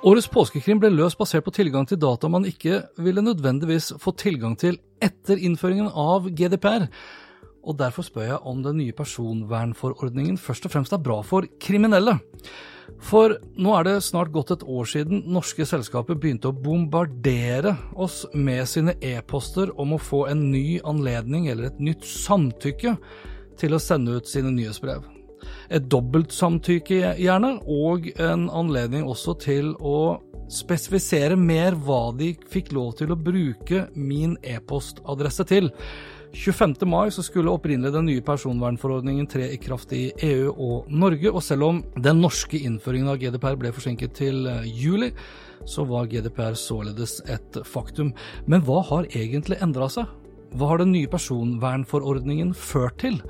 Årets påskekrim ble løst basert på tilgang til data man ikke ville nødvendigvis få tilgang til etter innføringen av GDPR. Og derfor spør jeg om den nye personvernforordningen først og fremst er bra for kriminelle. For nå er det snart gått et år siden norske selskaper begynte å bombardere oss med sine e-poster om å få en ny anledning eller et nytt samtykke til å sende ut sine nyhetsbrev. Et dobbeltsamtykke gjerne, og en anledning også til å spesifisere mer hva de fikk lov til å bruke min e-postadresse til. 25. mai så skulle opprinnelig den nye personvernforordningen tre i kraft i EU og Norge, og selv om den norske innføringen av GDPR ble forsinket til eh, juli, så var GDPR således et faktum. Men hva har egentlig endra seg? Hva har den nye personvernforordningen ført til?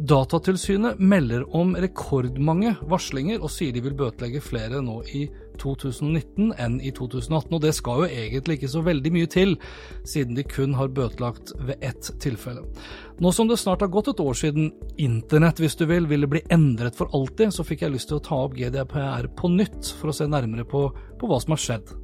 Datatilsynet melder om rekordmange varslinger og sier de vil bøtelegge flere nå i 2019 enn i 2018. Og det skal jo egentlig ikke så veldig mye til, siden de kun har bøtelagt ved ett tilfelle. Nå som det snart har gått et år siden internett, hvis du vil, ville bli endret for alltid, så fikk jeg lyst til å ta opp GDPR på nytt for å se nærmere på, på hva som har skjedd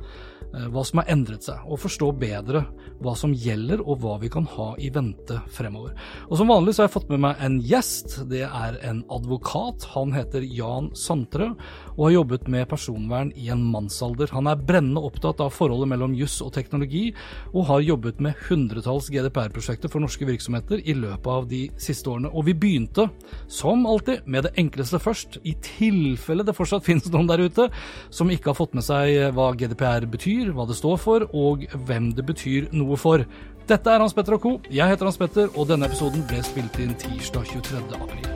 hva som har endret seg, og forstå bedre hva som gjelder og hva vi kan ha i vente fremover. Og Som vanlig så har jeg fått med meg en gjest. Det er en advokat. Han heter Jan Santre og har jobbet med personvern i en mannsalder. Han er brennende opptatt av forholdet mellom juss og teknologi, og har jobbet med hundretalls GDPR-prosjekter for norske virksomheter i løpet av de siste årene. Og vi begynte, som alltid, med det enkleste først, i tilfelle det fortsatt finnes noen der ute som ikke har fått med seg hva GDPR betyr, hva det står for, og hvem det betyr noe for. Dette er Hans Petter og co. Jeg heter Hans Petter, og denne episoden ble spilt inn tirsdag 23. april.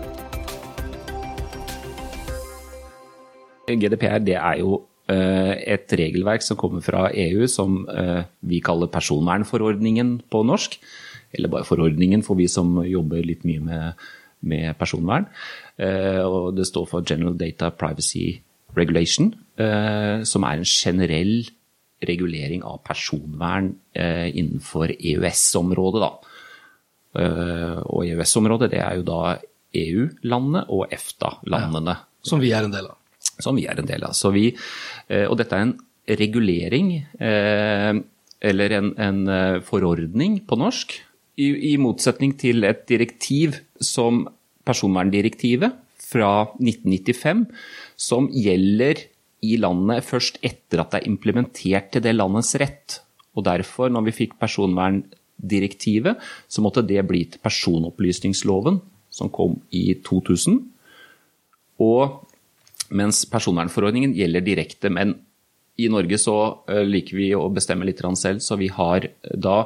GDPR det er jo eh, et regelverk som kommer fra EU som eh, vi kaller personvernforordningen på norsk. Eller bare forordningen for vi som jobber litt mye med, med personvern. Eh, og det står for General Data Privacy Regulation, som er en generell regulering av personvern innenfor EØS-området. Og EØS-området det er jo da EU-landene og EFTA-landene. Ja, som vi er en del av som vi er en del av. Vi, eh, og dette er en regulering, eh, eller en, en eh, forordning på norsk, i, i, motsetning til et direktiv som personverndirektivet fra 1995, som gjelder i landet først etter at det er implementert til det landets rett. Og derfor, når vi fikk personverndirektivet, så måtte det bli til personopplysningsloven, som kom i 2000. Og mens personvernforordningen gjelder direkte. Men i Norge så eh, liker vi å bestemme litt selv, så vi har da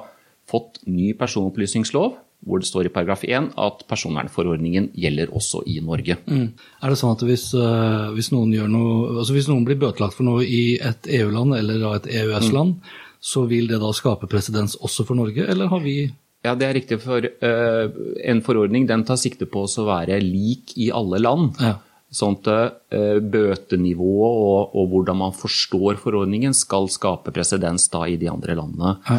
fått ny personopplysningslov hvor det står i paragraf 1 at personvernforordningen gjelder også i Norge. Mm. Er det sånn at hvis, uh, hvis, noen noe, altså hvis, noen blir bøtelagt for noe i et EU-land eller et EØS-land, mm. så vil det da skape presedens også for Norge, eller har vi ja, det er riktig. For uh, en forordning den tar sikte på å være lik i alle land. Ja. Sånn at uh, bøtenivået og, og, hvordan man forstår forordningen skal skape presedens i de andre landene. Ja.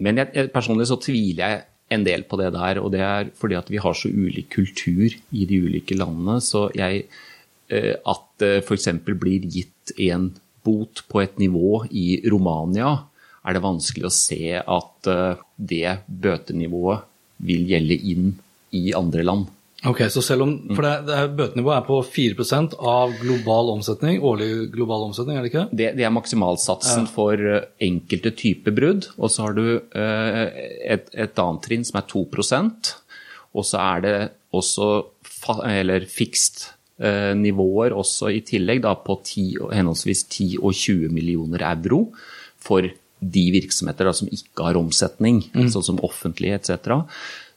Men jeg, personlig så tviler jeg en del på det der, og det er fordi at vi har så ulik kultur i de ulike landene. Så jeg uh, At det uh, f.eks. blir gitt en bot på et nivå i Romania, er det vanskelig å se at uh, det bøtenivået vil gjelde inn i andre land. Ok, så selv om, for det, det Bøtenivået er på 4% av global omsetning, årlig global omsetning, er det ikke? Det, det er maksimalsatsen ja. for eh, enkelte typer brudd. Og så har du uh, et, et, annet trinn som er 2% Og så er det også fa, eller fikst eh, nivåer også i tillegg, da på 10, henholdsvis 10 og 20 millioner euro for de virksomheter da, som ikke har omsetning, sånn som offentlige etc.,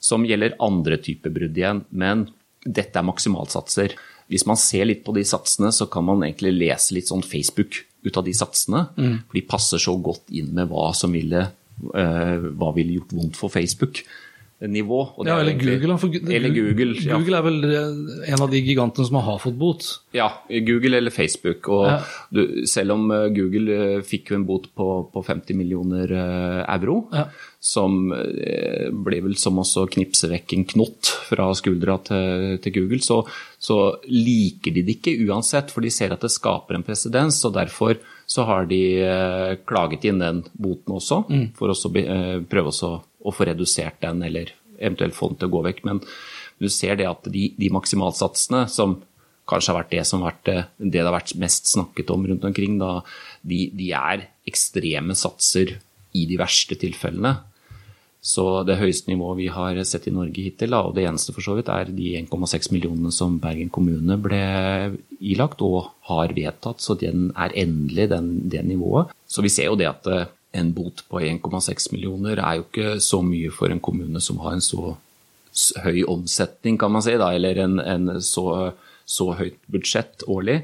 som gjelder andre typer brudd igjen. Men dette er maksimalsatser. Hvis man ser litt på de satsene, så kan man egentlig lese litt sånn Facebook ut av de satsene. For de passer så godt inn med hva som ville, uh, hva ville gjort vondt for Facebook. Nivå. Ja, er eller egentlig- Google. For Eller Google. ja. Google er vel eh, en av de gigantene som har fått bot. Ja, Google eller Facebook. Og Ja. du, selv om eh, Google eh, fikk jo en bot på, på 50 millioner euro, Ja. som ble vel som å knipse vekk en knott fra skuldra til, til Google, så, så liker de det ikke uansett, for de ser at det skaper en presedens. Og derfor så har de klaget inn den boten også, for å prøve også å få redusert den, eller eventuelt få den til å gå vekk. Men du ser det at de, de maksimalsatsene som kanskje har vært det som har vært det, det det har vært mest snakket om rundt omkring, da, de, de er ekstreme satser i de verste tilfellene. Så det høyeste nivået vi har sett i Norge hittil, og det eneste for så vidt, er de 1,6 millionene som Bergen kommune ble ilagt og har vedtatt, så den er endelig den, det nivået. Så vi ser jo det at eh, en bot på 1,6 millioner er jo ikke så mye for en kommune som har en så høy omsetning, kan man si, da, eller en, en så, så høyt budsjett årlig.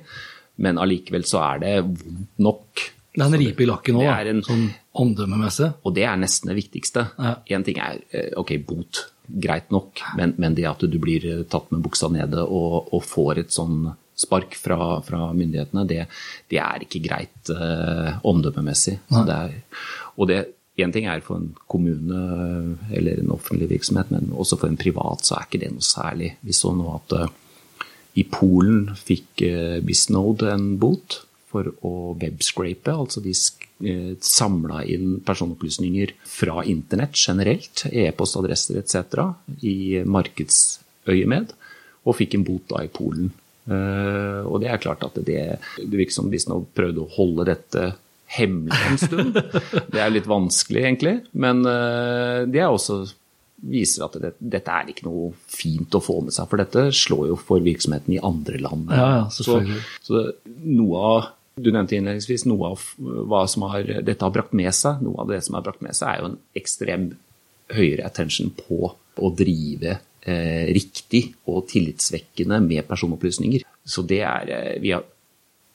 Men allikevel så er det vondt nok. Det er en ripe i lakken òg, Det en- sånn omdømmemessig. Og det er nesten det viktigste. Ja. Ting er eh, ok, bot, greit nok, men, men det at du blir tatt med buksa nede og, og får et sånn spark fra, fra myndighetene, det, det er ikke greit eh, omdømmemessig. Og det Én ting er for en kommune eh, eller en offentlig virksomhet, men også for en privat så er ikke det noe særlig. Vi så nå at eh, i Polen fikk eh, Bisnode en bot for å webscrape, altså de eh, samla inn personopplysninger fra internett generelt, e-postadresser etc., i markedsøyemed, og fikk en bot da i Polen. Eh, og det er klart at det, det virker som Bisnode prøvde å holde dette hemmelig en stund. Det er litt vanskelig, egentlig, men eh, det er også viser at det, dette er ikke noe fint å få med seg, for dette slår jo for virksomheten i andre land. Ja, ja. Så, så noe av du nevnte innledningsvis noe av hva som har, dette har brakt med seg. Noe av det som har brakt med seg, er jo en ekstrem høyere attention på å drive riktig og tillitsvekkende med personopplysninger. Så det er eh, vi har,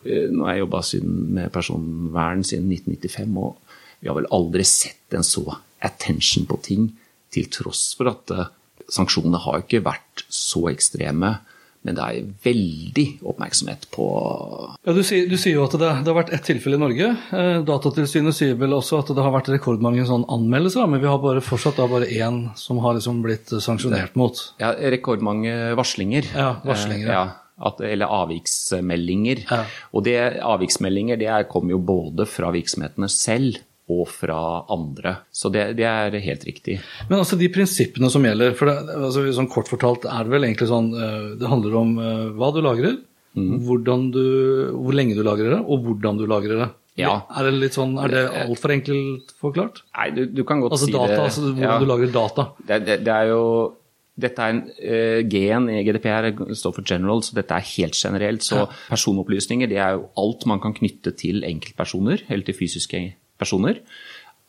eh, Nå har jeg jobba med personvern siden 1995, og vi har vel aldri sett en så attention på ting, til tross for at eh, sanksjonene har ikke vært så ekstreme. Men det er veldig oppmerksomhet på Ja, du, sier, du sier jo at det, det har vært ett tilfelle i Norge. Eh, Datatilsynet sier vel også at det har vært rekordmange sånn anmeldelser, men vi har bare, fortsatt da bare én som har liksom blitt sanksjonert mot. ja, rekordmange varslinger. Ja, varslinger, Eh, ja. At, eller avviksmeldinger. Ja. Og det, avviksmeldinger det er- kommer jo både fra virksomhetene selv og fra andre. Så det, det er helt riktig. Men altså de prinsippene som gjelder, for det, altså, sånn kort fortalt er det vel egentlig sånn eh, Det handler om eh, hva du lagrer, mm. du, hvor lenge du lagrer det, og hvordan du lagrer det. Ja. Er det litt sånn, er det altfor enkelt forklart? Nei, du, du kan godt Altså si data, det. altså hvordan Ja. du lagrer data. Det, det, det er jo dette er en uh, G-en i GDPR står for general, så dette er helt generelt. Så personopplysninger det er jo alt man kan knytte til enkeltpersoner, eller til fysiske personer.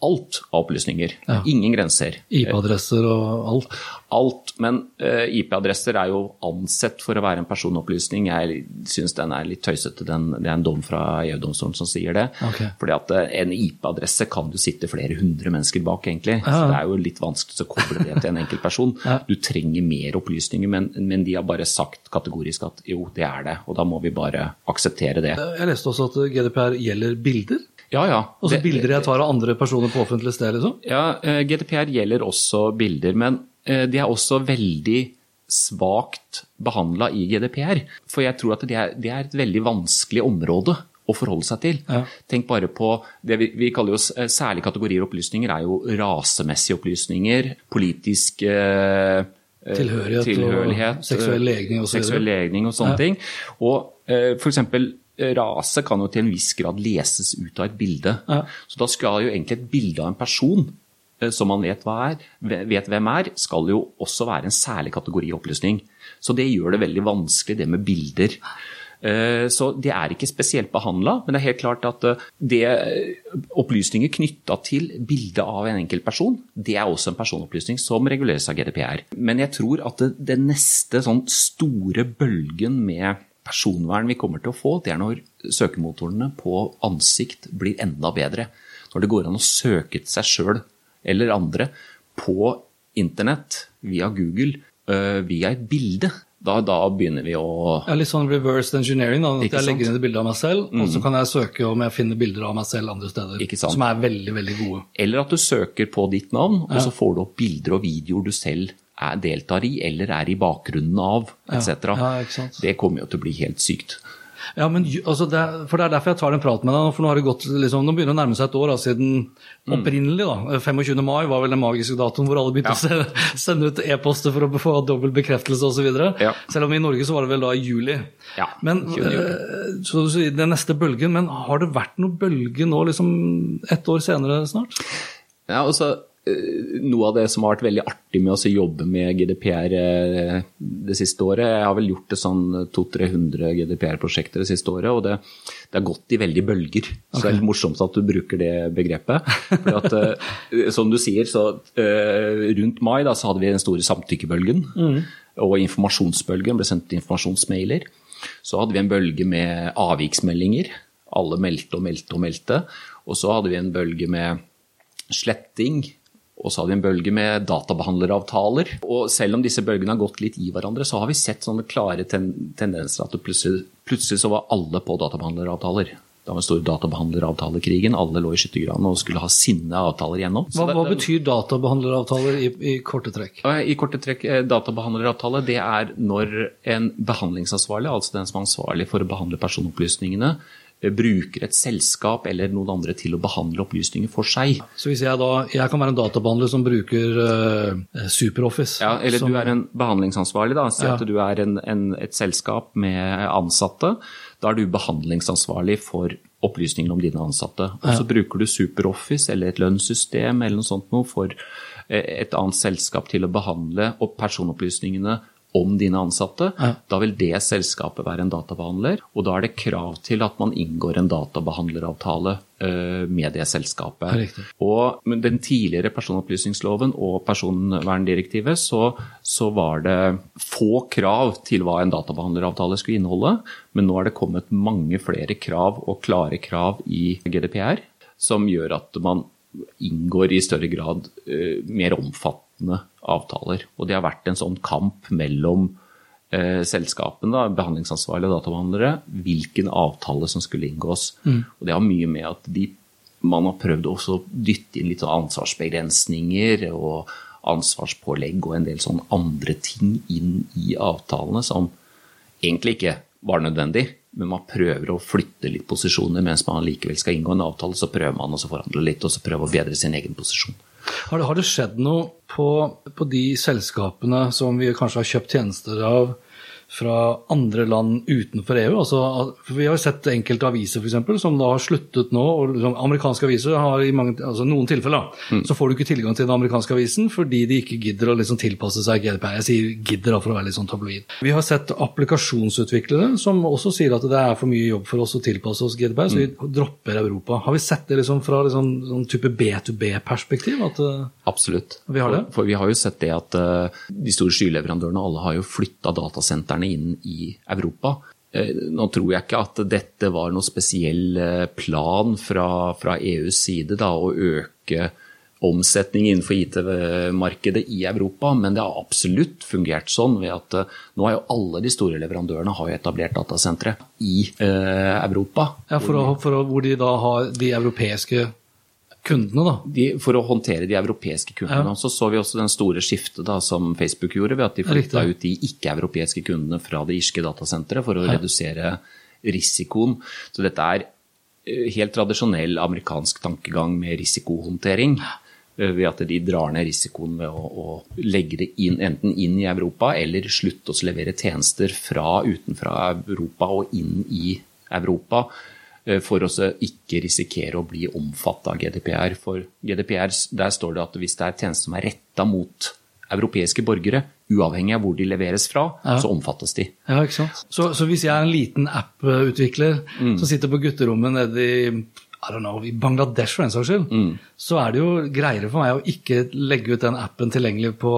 Alt av opplysninger. Ja. Ingen grenser. IP-adresser og alt. Alt. Men eh, IP-adresser er jo ansett for å være en personopplysning. Jeg syns den er litt tøysete. Den, det er en dom fra EU-domstolen som sier det. Okay. Fordi at eh, en IP-adresse kan du sitte flere hundre mennesker bak, egentlig. Ja. Så det er jo litt vanskelig å koble det til en enkelt person. Ja. Du trenger mer opplysninger, men, men de har bare sagt kategorisk at jo, det er det. Og da må vi bare akseptere det. Jeg leste også at GDPR gjelder bilder. Ja, ja. Og Det- bilder jeg tar av andre personer på offentlig sted, liksom. Ja, eh, GDPR gjelder også bilder, men de er også veldig svakt behandla i GDPR. For jeg tror at det er, det er et veldig vanskelig område å forholde seg til. Ja. Tenk bare på det vi, vi kaller jo eh, særlige kategorier opplysninger, er jo rasemessige opplysninger, politisk eh, tilhørighet, Tilhørighet og seksuell eh, legning og så. Seksuell legning og sånne Ja. ting. Og eh, for eksempel eh, rase kan jo til en viss grad leses ut av et bilde. Ja. Så da skal jo egentlig et bilde av en person eh, som man vet, er, vet hvem er, skal jo også være en særlig kategori opplysning. Så det gjør det veldig vanskelig, det med bilder. Eh, så det er ikke spesielt behandla, men det er helt klart at eh, det opplysninger knytta til bildet av en enkelt person, det er også en personopplysning som reguleres av GDPR. Men jeg tror at det, det neste sånn store bølgen med personvern vi kommer til å få, det er når søkemotorene på ansikt blir enda bedre. Når det går an å søke til seg sjøl eller andre på internett via Google øh, via et bilde. Da, da, begynner vi å ja, Litt sånn reverse engineering. Da, at jeg legger inn et bilde av meg selv, mm. og så kan jeg søke om jeg finner bilder av meg selv andre steder. Som er veldig veldig gode. Eller at du søker på ditt navn, og så får du opp bilder og videoer du selv er, deltar i eller er i bakgrunnen av, etc. Ja, ja, det kommer jo til å bli helt sykt. Ja, men altså det, for Det er derfor jeg tar den praten med deg. for Nå har det gått, liksom, nå begynner det å nærme seg et år da, siden mm. opprinnelig. da, 25. mai var vel den magiske datoen hvor alle begynte ja. å sende ut e-poster for å få dobbel bekreftelse osv. Ja. Selv om i Norge så var det vel da i juli. Ja, men, øh, så Den neste bølgen, men har det vært noen bølge nå liksom ett år senere snart? Ja, altså Eh, noe av det som har vært veldig artig med å jobbe med GDPR eh, det siste året Jeg har vel gjort det sånn 200-300 GDPR-prosjekter det siste året, og det, det, har gått i veldig bølger. Så det er litt morsomt at du bruker det begrepet. For at, eh, som du sier, så rundt mai da, så hadde vi den store samtykkebølgen. Mm. Og informasjonsbølgen ble sendt informasjonsmailer. Så hadde vi en bølge med avviksmeldinger. Alle meldte og meldte og meldte. Og så hadde vi en bølge med sletting og så har vi en bølge med databehandleravtaler. Og selv om disse bølgene har gått litt i hverandre, så har vi sett sånne klare ten tendenser at plutselig, plutselig, så var alle på databehandleravtaler. Da var den store databehandleravtalekrigen. Alle lå i skyttergravene og skulle ha sine avtaler gjennom. Hva, hva betyr databehandleravtaler i, i, korte trekk? I korte trekk, eh, Databehandleravtale det er når en behandlingsansvarlig, altså den som er ansvarlig for å behandle personopplysningene, bruker et selskap eller noen andre til å behandle opplysninger for seg. Så hvis jeg da jeg kan være en databehandler som bruker uh, SuperOffice Ja, eller som, du er en behandlingsansvarlig. da, Si ja. at du er en, en, et selskap med ansatte. Da er du behandlingsansvarlig for opplysningene om dine ansatte. Og så ja. bruker du SuperOffice eller et lønnssystem eller noe sånt noe for et annet selskap til å behandle personopplysningene om dine ansatte, ja. da vil det selskapet være en databehandler. Og da er det krav til at man inngår en databehandleravtale uh, med det selskapet. Og med den tidligere personopplysningsloven og personverndirektivet så, så, var det få krav til hva en databehandleravtale skulle inneholde, men nå er det kommet mange flere krav og klare krav i GDPR som gjør at man inngår i større grad uh, mer omfattende avtaler. Og det har vært en sånn kamp mellom eh, selskapene, behandlingsansvarlige databehandlere, hvilken avtale som skulle inngås. Mm. Og det har mye med at de, man har prøvd å dytte inn litt sånn ansvarsbegrensninger og ansvarspålegg og en del sånn andre ting inn i avtalene som egentlig ikke var nødvendig. Men man prøver å flytte litt posisjoner mens man likevel skal inngå en avtale. Så prøver man å forhandle litt og så prøve å bedre sin egen posisjon. Har det, har det skjedd noe på, på, de selskapene som vi kanskje har kjøpt tjenester av fra andre land utenfor EU. Altså, vi har sett enkelte aviser for eksempel, som da har sluttet nå. og liksom, Amerikanske aviser har i mange, altså noen tilfeller mm. så får du ikke tilgang til den amerikanske avisen fordi de ikke gidder å liksom tilpasse seg GDPR. Jeg sier gidder da for å være litt sånn tabloid. Vi har sett applikasjonsutviklere som også sier at det er for mye jobb for oss å tilpasse oss GDPR, så vi mm. dropper Europa. Har vi sett det liksom fra liksom, sånn type B2B-perspektiv? Eh, Absolutt. Vi har for, for, vi har jo sett det at uh, de store skyleverandørene alle har jo flytta datasentrene inn i Europa. Eh, nå tror jeg ikke at dette var noen spesiell eh, plan fra, fra EUs side da, å øke omsetning innenfor IT-markedet i Europa, men det har absolutt fungert sånn ved at eh, nå har jo alle de store leverandørene etablert datasentre i eh, Europa. Ja, for, å, for å, Hvor de da har de europeiske kundene, da? De, for å håndtere de europeiske kundene. Ja. Så så vi også den store skiftet da, som Facebook gjorde, ved at de flytta ut de ikke-europeiske kundene fra det irske datasenteret for å ja. redusere risikoen. Så dette er eh, helt tradisjonell amerikansk tankegang med risikohåndtering. Eh, ved at de drar ned risikoen ved å, å legge det inn, enten inn i Europa eller slutte å levere tjenester fra utenfra Europa og inn i Europa for å ikke risikere å bli omfattet av GDPR. For GDPR, der står det at hvis det er tjenester som er retta mot europeiske borgere, uavhengig av hvor de leveres fra, ja. så omfattes de. Ja, ikke sant? Så, så hvis jeg er en liten app-utvikler mm. som sitter på gutterommet nede i I don't know, i Bangladesh for en saks skyld, mm. så er det jo greiere for meg å ikke legge ut den appen tilgjengelig på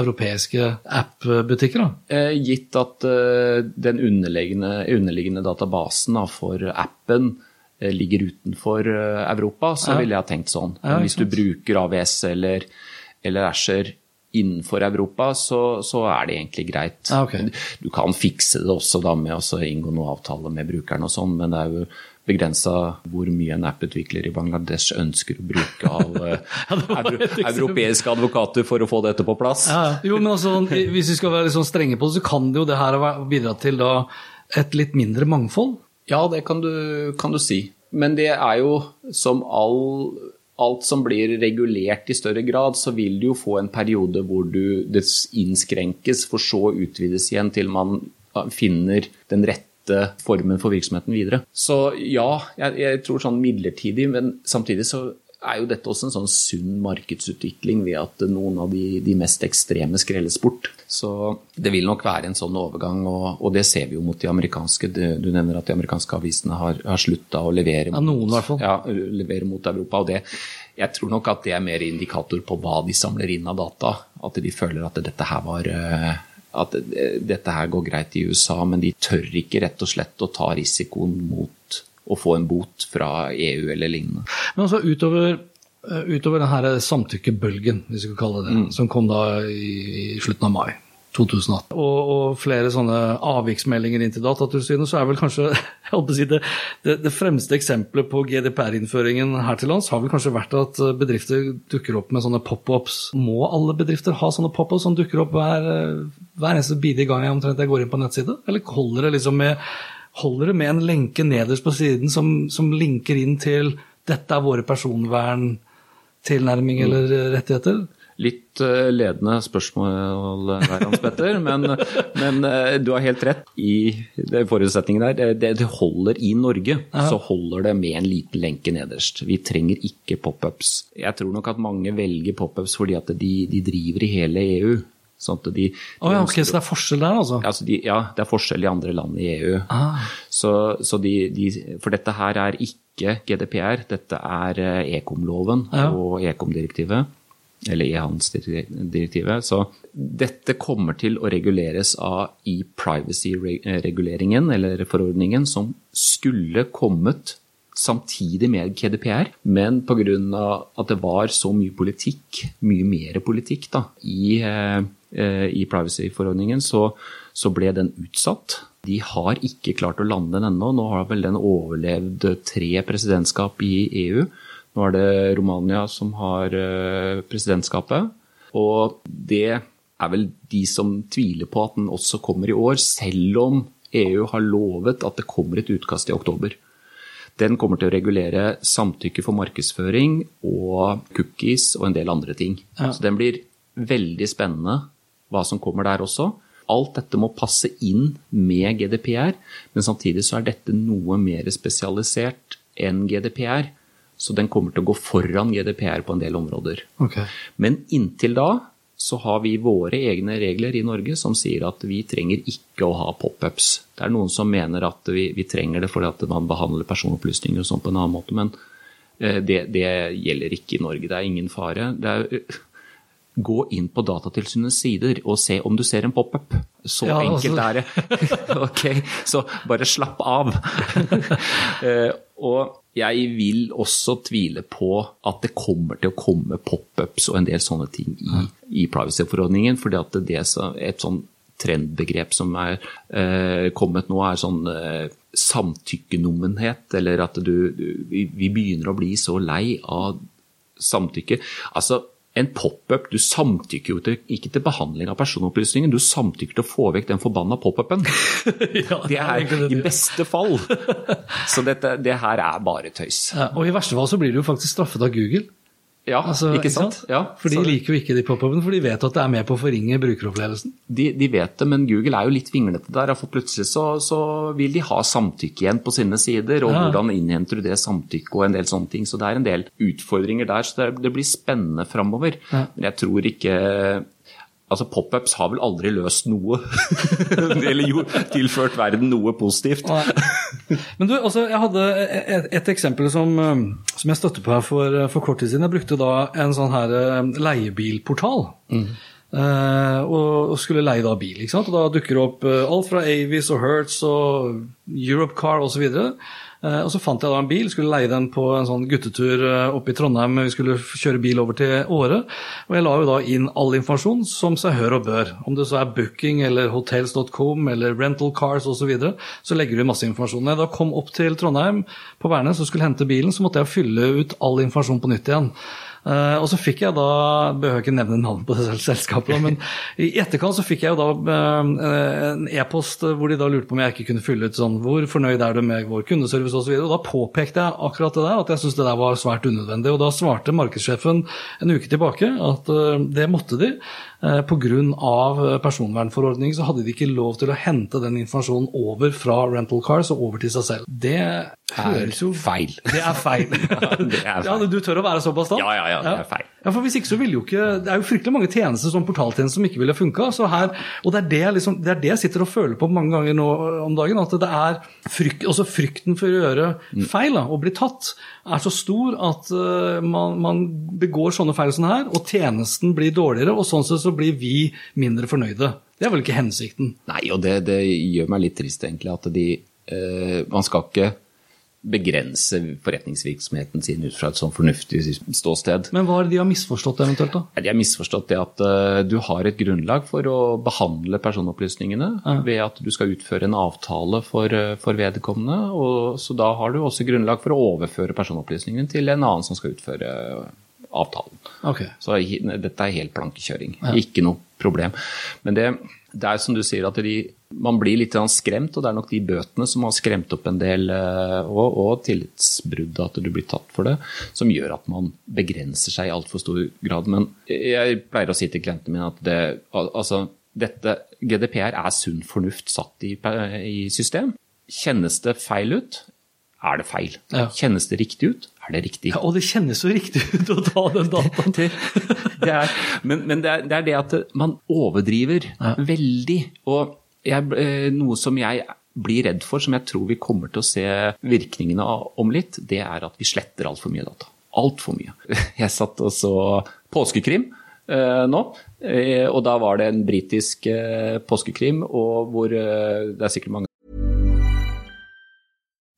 europeiske app-butikker. Eh, gitt at uh, den underliggende, underliggende databasen da, for appen uh, ligger utenfor Europa, så ja. ville jeg ha tenkt sånn. Ja, hvis du bruker AVS eller, eller Asher innenfor Europa, så, så, er det egentlig greit. Ah, okay. Du kan fikse det også da med å inngå noen avtale med brukeren og sånn, men det er jo begrensa hvor mye en app-utvikler i Bangladesh ønsker å bruke av ja, europeiske advokater for å få dette på plass. Ja, jo, men altså, Hvis vi skal være litt sånn strenge på det, så kan det jo det her bidra til da, et litt mindre mangfold? Ja, det kan du, kan du si. Men det er jo som all alt som blir regulert i større grad, så vil du jo få en periode hvor du, det innskrenkes, for så utvides igjen til man finner den rette formen for virksomheten videre. Så ja, jeg, jeg tror sånn midlertidig, men samtidig så er jo dette også en sånn sunn markedsutvikling ved at noen av de, de mest ekstreme skrelles bort. Så det vil nok være en sånn overgang, og, og det ser vi jo mot de amerikanske. Du, du nevner at de amerikanske avisene har, har slutta å levere, ja, noen, mot, ja, levere mot Europa. og det jeg tror nok at det er mer indikator på hva de samler inn av data. At de føler at dette her var eh, at dette her går greit i USA, men de tør ikke rett og slett å ta risikoen mot å få en bot fra EU eller lignende. Men altså utover, eh, utover denne samtykkebølgen, hvis vi skal kalle det det, mm. som kom da i, i slutten av mai 2018, og, og, flere sånne avviksmeldinger inn til Datatilsynet, så er vel kanskje si det, det, det, fremste eksempelet på GDPR-innføringen her til lands har vel kanskje vært at bedrifter dukker opp med sånne pop-ups. Må alle bedrifter ha sånne pop-ups som dukker opp hver, hver eneste bidige gang jeg omtrent jeg går inn på en nettside? Eller holder det liksom med holder det med en lenke nederst på siden som, som linker inn til 'dette er våre personverntilnærming eller rettigheter'? Litt uh, ledende spørsmål der, Hans Petter, men, men uh, du har helt rett i forutsetningen der. Det, det holder i Norge, Aha. så holder det med en liten lenke nederst. Vi trenger ikke pop-ups. Jeg tror nok at mange velger pop-ups fordi at de, de driver i hele EU. Sånn de, de oh, ja, okay, så det er forskjell der, altså? altså de, ja, det er forskjell i andre land i EU. Ah. Så, så de, for dette her er ikke GDPR, dette er ekomloven Ekom-loven ja. og Ekom-direktivet. Eller e-handelsdirektivet. Så dette kommer til å reguleres av e-privacy-reguleringen, eller forordningen, som skulle kommet samtidig med GDPR, men pga. at det var så mye politikk, mye mer politikk, da, i Eh, i privacy-forordningen, så, så, ble den utsatt. De har ikke klart å lande den ennå. Nå har vel den overlevd tre presidentskap i EU. Nå er det Romania som har eh, presidentskapet. Og det er vel de som tviler på at den også kommer i år, selv om EU har lovet at det kommer et utkast i oktober. Den kommer til å regulere samtykke for markedsføring og cookies og en del andre ting. Ja. Så den blir veldig spennende hva som kommer der også. Alt dette må passe inn med GDPR, men samtidig så er dette noe mer spesialisert enn GDPR. Så den kommer til å gå foran GDPR på en del områder. Okay. Men inntil da så har vi våre egne regler i Norge som sier at vi trenger ikke å ha pop-ups. Det er noen som mener at vi, vi trenger det fordi at man behandler personopplysninger og sånn på en annen måte, men eh, det, det, gjelder ikke i Norge. Det er ingen fare. Det er gå inn på Datatilsynets sider og se om du ser en pop-up. Så ja, enkelt altså. er det. ok, så bare slapp av. og jeg vil også tvile på at det kommer til å komme pop-ups og en del sånne ting i, i privacy-forordningen. at det er et sånn trendbegrep som er eh, kommet nå, er sånn eh, samtykkenommenhet. Eller at du, du vi, vi begynner å bli så lei av samtykke. Altså, en pop-up Du samtykker jo ikke til behandling av personopplysninger, du samtykker til å få vekk den forbanna pop-upen. ja, det er i beste fall. Så dette, det her er bare tøys. Ja, og i verste fall så blir du jo faktisk straffet av Google. Ja, Altså, ikke sant? Ja, for de liker jo ikke de pop-upene, for de vet at det er med på å forringe brukeropplevelsen. De, de vet det, men Google er jo litt vinglete der. For plutselig så, så vil de ha samtykke igjen på sine sider. Og Ja. hvordan innhenter du det samtykket og en del sånne ting. Så det er en del utfordringer der. Så det, det blir spennende framover. Ja. Men jeg tror ikke Altså, Pop-ups har vel aldri løst noe. Eller jo, tilført verden noe positivt. Men du, altså, jeg hadde et, et eksempel som, eh, som jeg støtte på her for, for kort tid siden. Jeg brukte da en sånn her leiebilportal. leiebilportal. Uh, og, og skulle leie da bil. ikke sant? Og Da dukker det opp eh, alt fra Avis og Hertz og Europe Car osv. Uh, og så fant jeg da en bil, skulle leie den på en sånn guttetur uh, oppe i Trondheim. Vi skulle kjøre bil over til Åre. Og jeg la jo da inn all informasjon som seg hør og bør. Om det så er booking eller hotels.com eller rental cars osv. Så, videre, så legger du masse informasjon. Når jeg da kom opp til Trondheim på Værnes og skulle hente bilen, så måtte jeg fylle ut all informasjon på nytt igjen. Eh, og så fikk jeg da Behøver ikke nevne navnet på det selskapet, men i etterkant så fikk jeg jo da eh, en e-post hvor de da lurte på om jeg ikke kunne fylle ut sånn Hvor fornøyd er du med vår kundeservice osv. Og, så og da påpekte jeg akkurat det der, at jeg syntes det der var svært unødvendig. Og da svarte markedssjefen en uke tilbake at eh, det måtte de. Eh, Pga. personvernforordningen så hadde de ikke lov til å hente den informasjonen over fra rental cars og over til seg selv. Det høres jo feil. Det er feil. det er feil. Ja, du tør å være såpass da? Ja, ja, ja, det er feil. Ja, for hvis ikke så ville jo ikke Det er jo fryktelig mange tjenester som portaltjenester som ikke ville funka. Så og det er det, liksom, det er det jeg sitter og føler på mange ganger nå om dagen. At det er frykt, også frykten for å gjøre feil da, og bli tatt, er så stor at uh, man, man begår sånne feil som her, og tjenesten blir dårligere, og sånn sett så blir vi mindre fornøyde. Det er vel ikke hensikten? Nei, og det, det gjør meg litt trist, egentlig, at de uh, Man skal ikke begrense forretningsvirksomheten sin ut fra et sånn fornuftig ståsted. Men hva er det de har misforstått eventuelt, da? De har misforstått det at eh, du har et grunnlag for å behandle personopplysningene ved at du skal utføre en avtale for, eh, for vedkommende. Og, så da har du også grunnlag for å overføre personopplysningene til en annen som skal utføre avtalen. Okay. Så dette er helt plankekjøring. Ikke noe problem. Men det, det er som du sier, at de, man blir litt skremt, og det er nok de bøtene som har skremt opp en del, eh, og, og tillitsbrudd, at du blir tatt for det, som gjør at man begrenser seg i altfor stor grad. Men jeg pleier å si til klientene mine at det, altså, dette, GDPR er sunn fornuft satt i, i system. Kjennes det feil ut, er det feil. Ja. Kjennes det riktig ut, er det riktig. Ja, og det kjennes jo riktig ut å ta den dataen. det, det er, men men det, er, det er det at man overdriver veldig. Og jeg, eh, noe som jeg blir redd for, som jeg tror vi kommer til å se virkningene av om litt, det er at vi sletter altfor mye data. Altfor mye. Jeg satt og så påskekrim eh, nå, eh, og da var det en britisk eh, påskekrim, og hvor eh, det er sikkert mange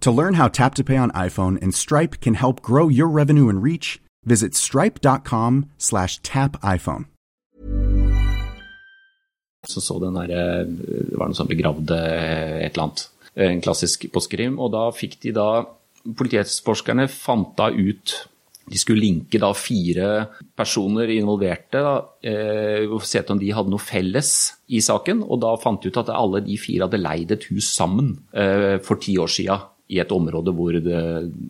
To learn how Tap to Pay on iPhone and Stripe can help grow your revenue and reach, visit stripe.com slash tap iPhone. så så den der, eh, det var noe sånn begravde et eller annet. En klassisk påskekrim. Og da fikk de da Politietterforskerne fant da ut De skulle linke da fire personer involverte, da, eh, og se om de hadde noe felles i saken. Og da fant de ut at alle de fire hadde leid et hus sammen eh, for ti år sia i et område hvor det,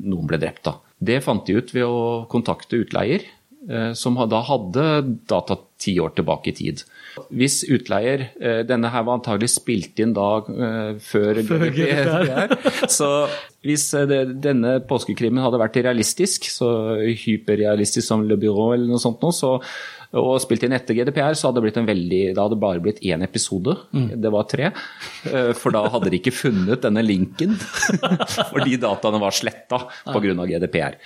noen ble drept. da. Det fant de ut ved å kontakte utleier, eh, som da hadde data ti år tilbake i tid. Hvis utleier eh, Denne her var antagelig spilt inn da eh, før, Før GDPR. Så hvis det, denne påskekrimmen hadde vært realistisk, så hyperrealistisk som Le Bureau eller noe sånt nå, så og spilt inn etter GDPR, så hadde det blitt en veldig, da hadde det bare blitt én episode. Mm. Det var tre. Eh, For da hadde de ikke funnet denne linken. Fordi dataene var sletta pga. GDPR.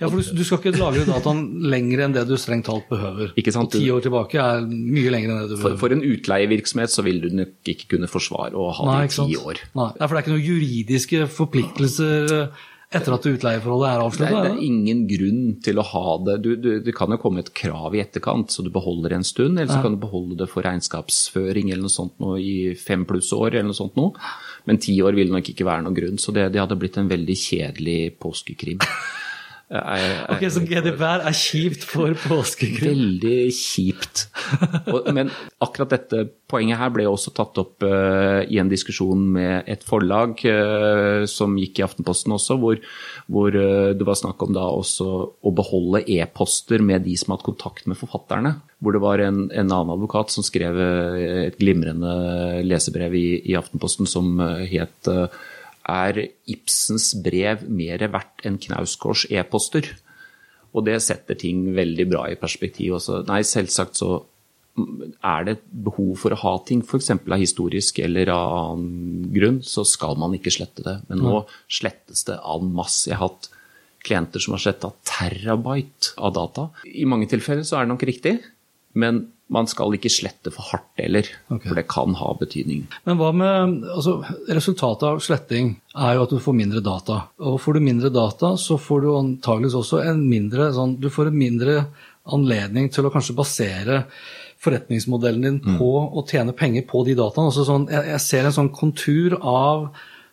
Ja, for du, du skal ikke lagre dataen lenger enn det du strengt talt behøver. Ikke sant? Og ti år tilbake er mye lenger enn det du behøver. for en utleievirksomhet så vil du nok ikke kunne forsvare å ha det i ti år. Nei, for det er ikke noen juridiske forpliktelser eh, etter at utleieforholdet er Det avsluttet? er, det er ingen grunn til å ha det. Du, du, det kan jo komme et krav i etterkant, så du beholder det en stund. Eller så Ja. kan du beholde det for regnskapsføring eller noe sånt noe i fem pluss år. eller noe sånt nå. Men ti år vil nok ikke være noen grunn, så det, det hadde blitt en veldig kjedelig påskekrim. Jeg- jeg- Ok, Så GDPR er kjipt for påskekrim? Veldig kjipt. Og, men akkurat dette poenget her ble også tatt opp uh, i en diskusjon med et forlag uh, som gikk i Aftenposten også, hvor, hvor uh, det var snakk om da også å beholde e-poster med de som har hatt kontakt med forfatterne. Hvor det var en, en annen advokat som skrev et glimrende lesebrev i, i Aftenposten som het eh, er Ibsens brev mer verdt enn Knausgårds e-poster? Og det setter ting veldig bra i perspektiv. Også. Nei, selvsagt så er det behov for å ha ting, f.eks. av historisk eller av annen grunn, så skal man ikke slette det. Men nå slettes det en masse. Jeg har hatt klienter som har sletta terabyte av data. I mange tilfeller så er det nok riktig, men man skal ikke slette for hardt heller, okay. for det kan ha betydning. Men hva med altså, Resultatet av sletting er jo at du får mindre data. Og får du mindre data, så får du antageligvis også en mindre sånn, Du får en mindre anledning til å kanskje basere forretningsmodellen din på å tjene penger på de dataene. Altså sånn, jeg, jeg ser en sånn kontur av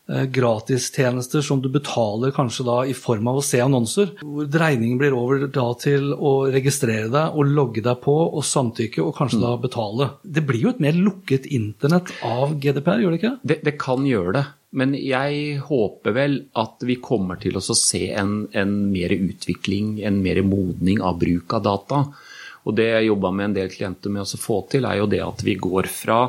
gratistjenester som du betaler kanskje da i form av å se annonser, hvor dreiningen blir over da til å registrere deg og logge deg på og samtykke og kanskje da betale. Det blir jo et mer lukket internett av GDPR, gjør det ikke? Det, det kan gjøre det. Men jeg håper vel at vi kommer til å se en, en mer utvikling, en mer modning av bruk av data. Og det jeg jobba med en del klienter med å få til, er jo det at vi går fra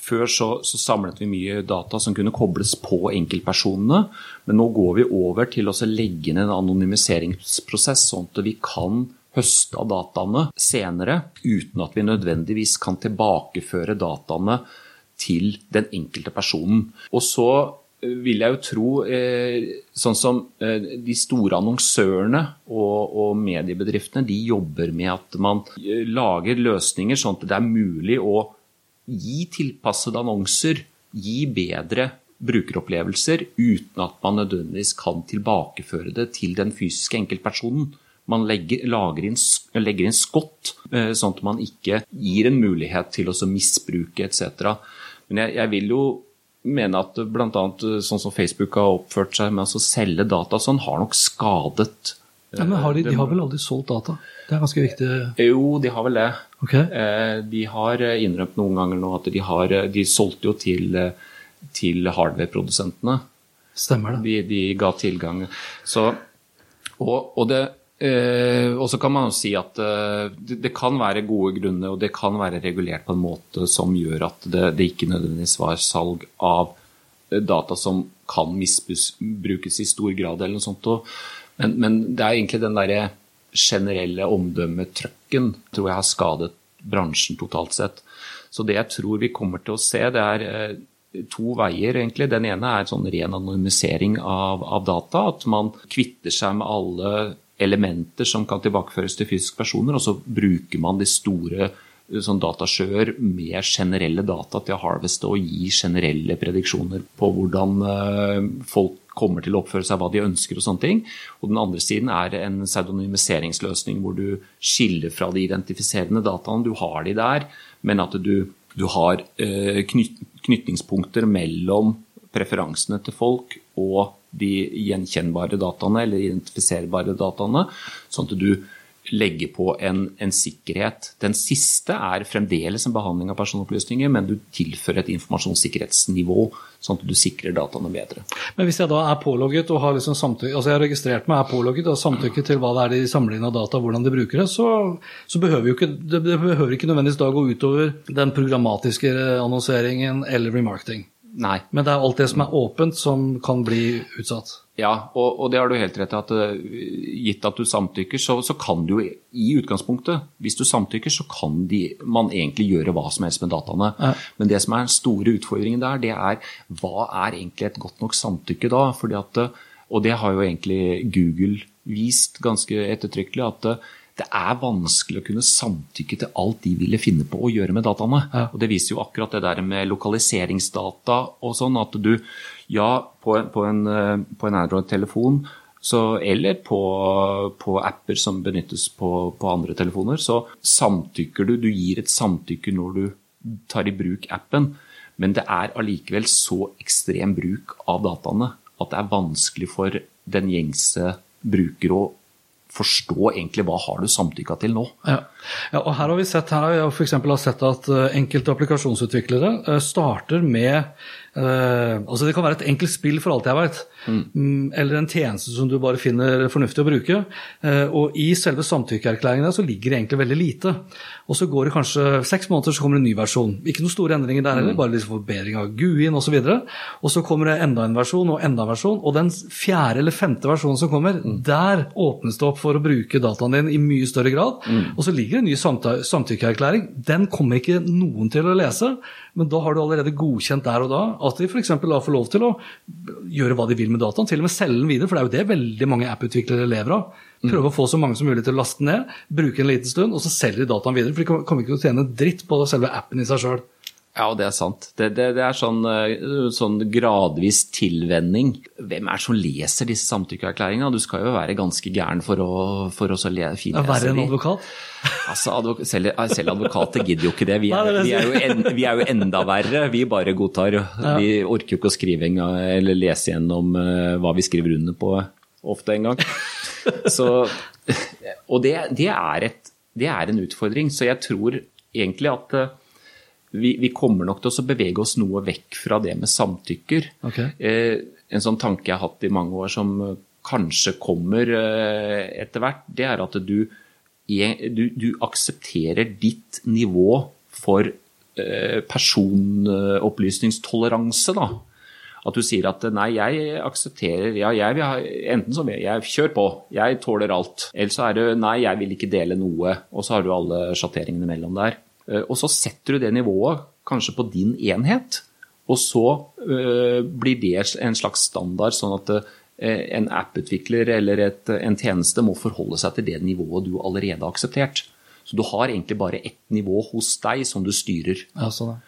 før så, så, samlet vi mye data som kunne kobles på enkeltpersonene, men nå går vi over til å legge inn en anonymiseringsprosess, sånn at vi kan høste av dataene senere, uten at vi nødvendigvis kan tilbakeføre dataene til den enkelte personen. Og så eh, vil jeg jo tro, eh, sånn som eh, de store annonsørene og, mediebedriftene, de jobber med at man lager løsninger sånn at det er mulig å gi tilpassede annonser, gi bedre brukeropplevelser, uten at man nødvendigvis kan tilbakeføre det til den fysiske enkeltpersonen. Man legger, lager inn, legger inn skott, eh, sånn at man ikke gir en mulighet til å misbruke etc. Men jeg, jeg vil jo mene at bl.a. sånn som Facebook har oppført seg med å selge data sånn, har nok skadet Ja, men har de, de har vel aldri solgt data? Det er ganske viktig. Jo, de har vel det. Ok. Eh, De har innrømt noen ganger nå at de har De solgte jo til, til hardware-produsentene. Stemmer det. De, de ga tilgang. Så, og, og, det, eh, og så kan man jo si at eh, det, det kan være gode grunner, og det kan være regulert på en måte som gjør at det, det ikke nødvendigvis var salg av eh, data som kan misbrukes i stor grad, eller noe sånt. men, men det er egentlig den derre generelle omdømmetrøkken tror jeg har skadet bransjen totalt sett. Så det jeg tror vi kommer til å se, det er eh, to veier, egentlig. Den ene er sånn ren anonymisering av, av data. At man kvitter seg med alle elementer som kan tilbakeføres til fysiske personer, og så bruker man de store sånn datasjøer med generelle data til å harveste og gi generelle prediksjoner på hvordan eh, folk kommer til å oppføre seg, hva de ønsker og sånne ting. Og den andre siden er en pseudonymiseringsløsning hvor du skiller fra de identifiserende dataene. Du har de der, men at du, du har eh, knyt, knytningspunkter mellom preferansene til folk og de gjenkjennbare dataene eller identifiserbare dataene, sånn at du legge på en, en, sikkerhet. Den siste er fremdeles en behandling av personopplysninger, men du tilfører et informasjonssikkerhetsnivå, sånn at du sikrer dataene bedre. Men hvis jeg da er pålogget og har liksom samtykke, altså jeg har registrert meg, er pålogget og har samtykke til hva det er de samler inn av data, hvordan de bruker det, så, så behøver jo ikke, det behøver ikke nødvendigvis da gå utover den programmatiske annonseringen eller remarketing. Nei. Men det er alt det som er åpent, som kan bli utsatt. Ja, og, og det har du helt rett i. at uh, Gitt at du samtykker, så, så, kan du i utgangspunktet Hvis du samtykker, så kan de, man egentlig gjøre hva som helst med dataene. Ja. Men det som er den store utfordringen der, det er hva er egentlig et godt nok samtykke da? Fordi at, uh, og det har jo egentlig Google vist ganske ettertrykkelig. at uh, det er vanskelig å kunne samtykke til alt de ville finne på å gjøre med dataene. Ja. Og Det viser jo akkurat det der med lokaliseringsdata og sånn, at du ja, på en, på en, på en Android-telefon eller på, på, apper som benyttes på, på, andre telefoner, så samtykker du. Du gir et samtykke når du tar i bruk appen, men det er allikevel så ekstrem bruk av dataene at det er vanskelig for den gjengse bruker å forstå egentlig hva har du samtykka til nå. Ja. ja. og Her har vi sett, her har vi for sett at eh, enkelte applikasjonsutviklere eh, starter med Uh, altså Det kan være et enkelt spill for alt jeg vet, mm. mm. eller en tjeneste som du bare finner fornuftig å bruke. Uh, og I selve samtykkeerklæringen så ligger det egentlig veldig lite. Og Så går det kanskje seks måneder, så kommer det en ny versjon. Ikke noen store endringer der heller, mm. bare liksom forbedring av GUI-en osv. Og, så og så kommer det enda en versjon og enda en versjon. Og den fjerde eller femte versjonen som kommer, mm. der åpnes det opp for å bruke dataen din i mye større grad. Mm. Og så ligger det en ny samtykkeerklæring. Den kommer ikke noen til å lese. Men da har du allerede godkjent der og da at de f.eks. får lov til å gjøre hva de vil med dataen, til og med selge den videre, for det er jo det veldig mange app-utviklere lever av. Prøve å få så mange som mulig til å laste ned, bruke en liten stund, og så selger de dataen videre. For de kommer ikke til å tjene dritt på selve appen i seg sjøl. Ja, det er sant. Det, det, det er sånn, eh, sånn, gradvis tilvenning. Hvem er det som leser disse samtykkeerklæringene? Du skal jo være ganske gæren for å, for å finlese dem. Verre enn advokat? Altså, advok selv, selv, advokater gidder jo ikke det. Vi er, vi, er en, vi er, jo enda verre. Vi bare godtar. Vi orker jo ikke å skrive eller lese gjennom uh, hva vi skriver under på ofte en gang. Så, og det, det, er et, det er en utfordring. Så jeg tror egentlig at vi, vi, kommer nok til å bevege oss noe vekk fra det med samtykker. Okay. Eh, en sånn tanke jeg har hatt i mange år som kanskje kommer eh, etter hvert, det er at du, du, du aksepterer ditt nivå for eh, personopplysningstoleranse. da. At du sier at nei, jeg aksepterer ja, jeg vil ha, Enten så jeg, jeg kjør på, jeg tåler alt. Eller så er det nei, jeg vil ikke dele noe. Og så har du alle sjatteringene mellom der. Eh, og så setter du det nivået kanskje på din enhet, og så uh, blir det en slags standard, sånn at uh, en app-utvikler eller et, en tjeneste må forholde seg til det nivået du allerede har akseptert. Så du har egentlig bare ett nivå hos deg som du styrer. Ja, sånn.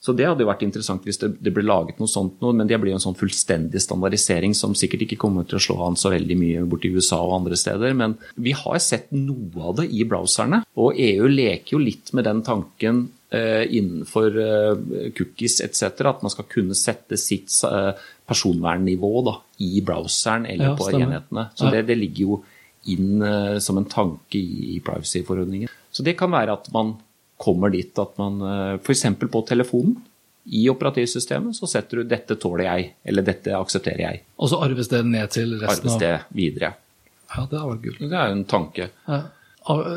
Så det hadde jo vært interessant hvis det, det ble laget noe sånt noe, men det blir jo en sånn fullstendig standardisering som sikkert ikke kommer til å slå an så veldig mye borti USA og andre steder. Men vi har sett noe av det i browserne, og EU leker jo litt med den tanken eh, innenfor eh, cookies etc. At man skal kunne sette sitt eh, personvernnivå da, i browseren eller ja, på enhetene. Så det, det, ligger jo inn som en tanke i privacy-forordningen. Så det kan være at man kommer dit at man eh, f.eks. på telefonen i operativsystemet så setter du 'dette tåler jeg', eller 'dette aksepterer jeg'. Og så arves det ned til resten arves det videre. Ja, det er gull. Det er en tanke. Ja.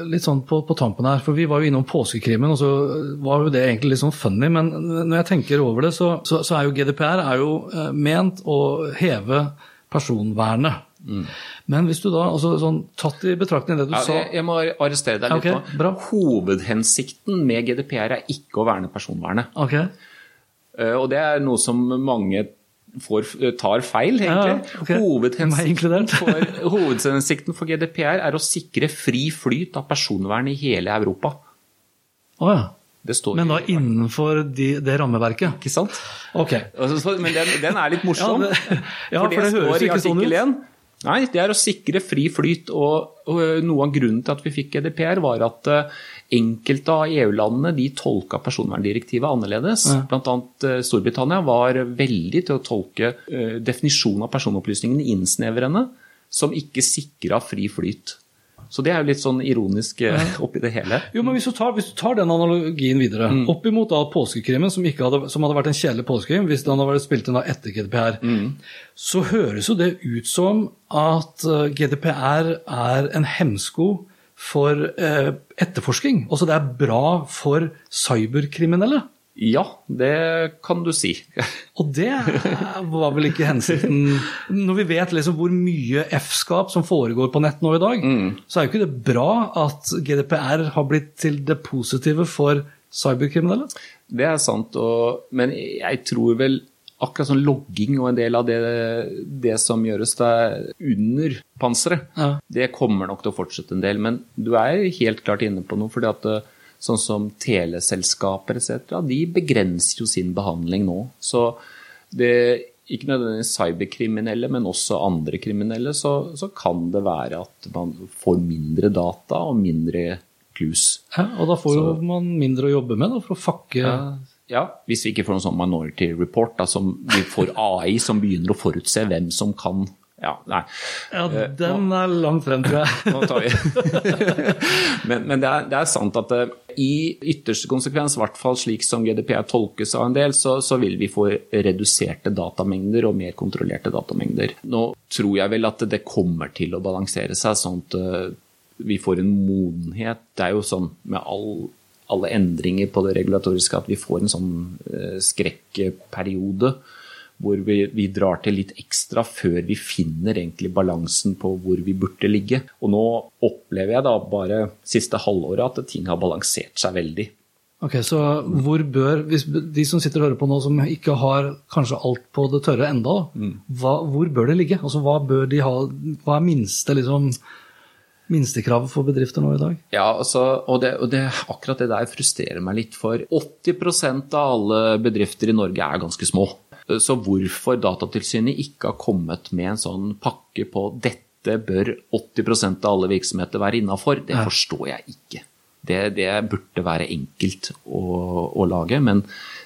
Litt sånn på, på, tampen her, for vi var jo innom påskekrimmen, og så var jo det egentlig litt sånn funny. Men når jeg tenker over det, så, så, så er jo GDPR er jo eh, ment å heve personvernet. Mm. Men hvis du da, altså sånn, tatt i betraktning det du ja, sa jeg, jeg, må arrestere deg litt okay, nå. Hovedhensikten med GDPR er ikke å verne personvernet. Okay. Uh, og det er noe som mange får, eh, tar feil, egentlig. Ja, okay. hovedhensikten, for, hovedhensikten for GDPR er å sikre fri flyt av personvern i hele Europa. Oh, ja. Men da innenfor de, det rammeverket? Ikke sant? Ok. Altså, men den, den, er litt morsom. ja, det, ja, for det, for det høres ikke sånn ut. Nei, det er å sikre fri flyt. Og, og noe av grunnen til at vi fikk GDPR, var at uh, enkelte av EU-landene de tolka personverndirektivet annerledes. Ja. Bl.a. Uh, Storbritannia var veldig til å tolke definisjonen av personopplysningene innsnevrende, som ikke sikra fri flyt. Så det er jo litt sånn ironisk eh, oppi det hele. Jo, men hvis du tar, hvis du tar den analogien videre, Mm. opp imot da påskekrimmen, som, ikke hadde, som hadde vært en kjedelig påskekrim hvis den hadde vært spilt inn da etter GDPR, Mm. så høres jo det ut som at eh, GDPR er en hemsko for eh, etterforsking. Altså det er bra for cyberkriminelle. Ja, det kan du si. Og det var vel ikke hensikten Når vi vet liksom hvor mye F-skap som foregår på nett nå i dag, så er jo ikke det bra at GDPR har blitt til det positive for cyberkriminelle. Det er sant, og, men jeg tror vel akkurat sånn logging og en del av det, det som gjøres der under panseret, Ja. det kommer nok til å fortsette en del. Men du er helt klart inne på noe. fordi at sånn som teleselskaper etc., de begrenser jo sin behandling nå. Så det ikke nødvendigvis cyberkriminelle, men også andre kriminelle, så, så kan det være at man får mindre data og mindre clues. Ja, og da får jo man mindre å jobbe med da, for å fakke Ja, hvis vi ikke får noen sånn minority report, da, som vi får AI som begynner å forutse hvem som kan Ja, nei. Ja, den er langt frem, tror jeg. Nå tar vi Men, men det, er, det er sant at eh, i ytterste konsekvens, i hvert fall slik som GDPR tolkes av en del, så, så vil vi få reduserte datamengder og mer kontrollerte datamengder. Nå tror jeg vel at det kommer til å balansere seg, sånn at eh, vi får en modenhet. Det er jo sånn med all, alle endringer på det regulatoriske at vi får en sånn eh, skrekkperiode hvor vi, vi drar til litt ekstra før vi finner egentlig balansen på hvor vi burde ligge. Og nå opplever jeg da bare siste halvåret at ting har balansert seg veldig. Ok, Så hvor bør, hvis de som sitter og hører på nå, som ikke har kanskje alt på det tørre enda, da, hva, hvor bør det ligge? Altså, Hva bør de ha, hva er minste, liksom, minstekravet for bedrifter nå i dag? Ja, altså, og, det, og det, akkurat det der frustrerer meg litt, for 80% av alle bedrifter i Norge er ganske små. Så hvorfor Datatilsynet ikke har kommet med en sånn pakke på dette bør 80% av alle virksomheter være innafor, det forstår jeg ikke. Det, det burde være enkelt å, å lage, men,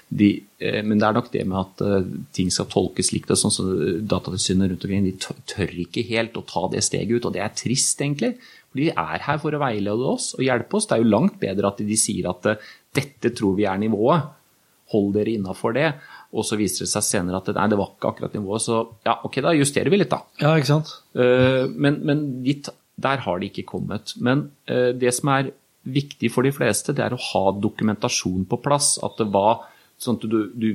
de, eh, men det er nok det med at eh, ting skal tolkes likt. og Sånn som Datatilsynet rundt omkring de tør- ikke helt å ta det steget ut, og det er trist, egentlig. For de er her for å veilede oss og hjelpe oss. Det er jo langt bedre at de sier at eh, dette tror vi er nivået, hold dere innafor det. Og så viser det seg senere at nei, det var ikke akkurat nivået, så ja, ok, da justerer vi litt, da. Ja, ikke sant? Eh, Men, men dit, der har de ikke kommet. Men eh, det som er viktig for de fleste, det er å ha dokumentasjon på plass. At det var sånn at du, du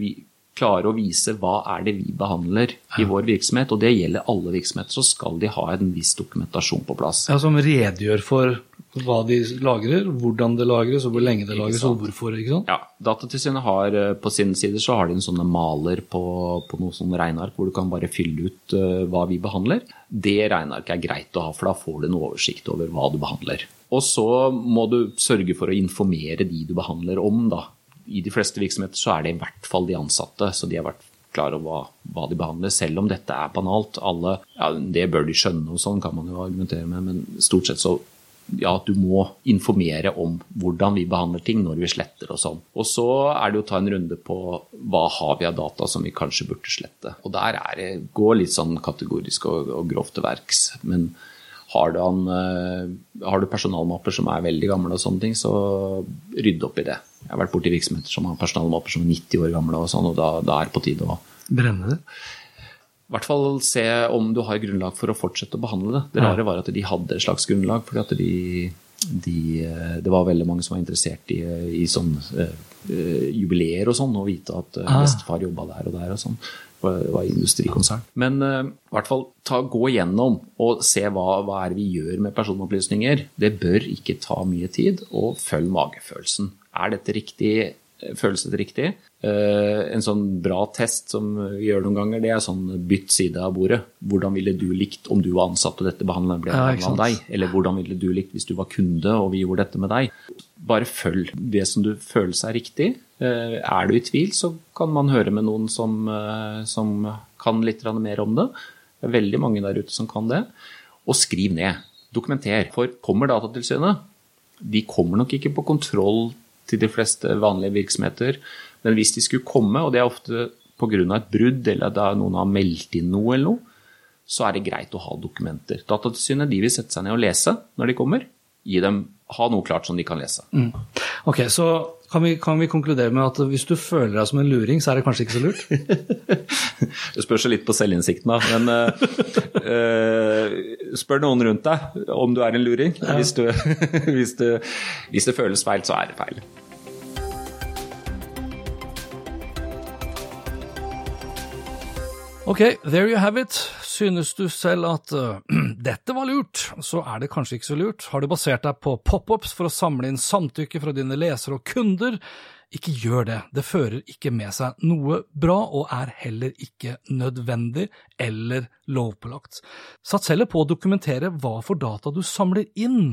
klarer å vise hva er det vi behandler i vår virksomhet. Og det gjelder alle virksomheter. Så skal de ha en viss dokumentasjon på plass. Ja, Som redegjør for hva de lagrer, hvordan det lagres, og hvor lenge det lagres, og hvorfor. ikke sant? Ja, Datatilsynet har eh, på sine sider så har de en sånne maler på, på noe sånn regneark hvor du kan bare fylle ut uh, hva vi behandler. Det regnearket er greit å ha, for da får du en oversikt over hva du behandler. Og så må du sørge for å informere de du behandler om, da. I de fleste virksomheter så er det i hvert fall de ansatte, så de har vært klar over hva, hva de behandler, selv om dette er banalt. Alle, ja, det bør de skjønne og sånn, kan man jo argumentere med, men stort sett så ja, du må informere om hvordan vi behandler ting når vi sletter og sånn. Og så er det å ta en runde på hva har vi av data som vi kanskje burde slette. Og der er det, går litt sånn kategorisk og, og grovt til verks. Men har du, han, eh, har du personalmapper som er veldig gamle og sånne ting, så rydd opp i det. Jeg har vært borti virksomheter som har personalmapper som er 90 år gamle og sånn, og da, da er det på tide å Brenne det? i hvert fall se om du har grunnlag for å fortsette å behandle det. Det rare var at de hadde et slags grunnlag, fordi at de, de, det var veldig mange som var interessert i, i sånn uh, jubileer og sånn, og vite at Ah. bestefar jobba der og der og sånn. Det var industrikonsern. Men uh, i hvert fall ta, gå gjennom og se hva, hva er det vi gjør med personopplysninger. Det bør ikke ta mye tid, og følg magefølelsen. Er dette riktig? Føles det riktig? Eh, en sånn bra test som vi gjør noen ganger, det er sånn bytt side av bordet. Hvordan ville du likt om du var ansatt og dette behandlet ble Ja, av deg? Eller hvordan ville du likt hvis du var kunde og vi gjorde dette med deg? Bare følg det som du føler seg riktig. Eh, Er du i tvil, så kan man høre med noen som, eh, som kan litt mer om det. Det er veldig mange der ute som kan det. Og skriv ned. Dokumenter. For kommer Datatilsynet, de kommer nok ikke på kontroll til de fleste vanlige virksomheter, men hvis de skulle komme, og det er ofte pga. et brudd eller da noen har meldt inn noe eller noe, så er det greit å ha dokumenter. Datatilsynet de vil sette seg ned og lese når de kommer. Gi dem, Ha noe klart som de kan lese. Mm. Ok, Så kan vi, kan vi, konkludere med at hvis du føler deg som en luring, så er det kanskje ikke så lurt? det spørs litt på selvinnsikten, da. Men uh, spør noen rundt deg om du er en luring. Ja. Hvis, du, hvis, du, hvis det føles feil, så er det feil. Ok, there you have it. Synes du selv at uh, dette var lurt, så er det kanskje ikke så lurt. Har du basert deg på pop-ups for å samle inn samtykke fra dine lesere og kunder? Ikke gjør det, det fører ikke med seg noe bra, og er heller ikke nødvendig eller lovpålagt. Sats heller på å dokumentere hva for data du samler inn,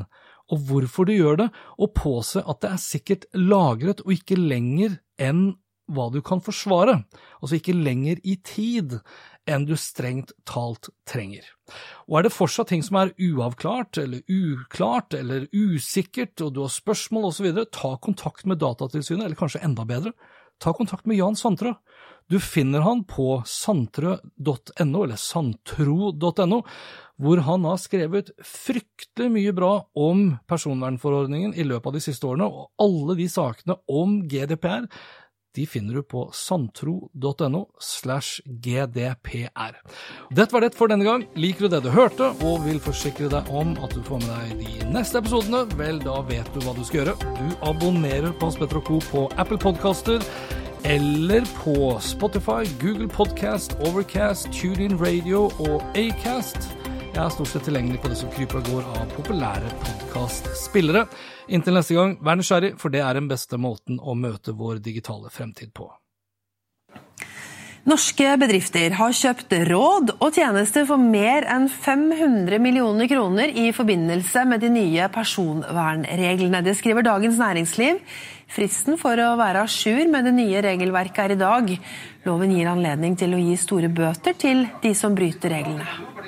og hvorfor du gjør det, og påse at det er sikkert lagret og ikke lenger enn hva du kan forsvare, altså ikke lenger i tid enn du strengt talt trenger. Og er det fortsatt ting som er uavklart eller uklart eller usikkert, og du har spørsmål osv., ta kontakt med Datatilsynet, eller kanskje enda bedre, ta kontakt med Jan Sandtrø. Du finner han på santrø.no, eller santro.no, hvor han har skrevet fryktelig mye bra om personvernforordningen i løpet av de siste årene, og alle de sakene om GDPR de finner du på santro.no slash gdpr. Dette var det for denne gang. Liker du det du hørte, og vil forsikre deg om at du får med deg de neste episodene, vel, da vet du hva du skal gjøre. Du abonnerer på Hans Petter Co. på Apple Podcaster eller på Spotify, Google Podcast, Overcast, TuneIn Radio og Acast. Jeg er stort sett tilgjengelig på det som kryper og går av populære podkastspillere. Inntil neste gang, vær nysgjerrig, for det er den beste måten å møte vår digitale fremtid på. Norske bedrifter har kjøpt råd og tjenester for mer enn 500 millioner kroner i forbindelse med de nye personvernreglene. Det skriver Dagens Næringsliv. Fristen for å være à jour med det nye regelverket er i dag. Loven gir anledning til å gi store bøter til de som bryter reglene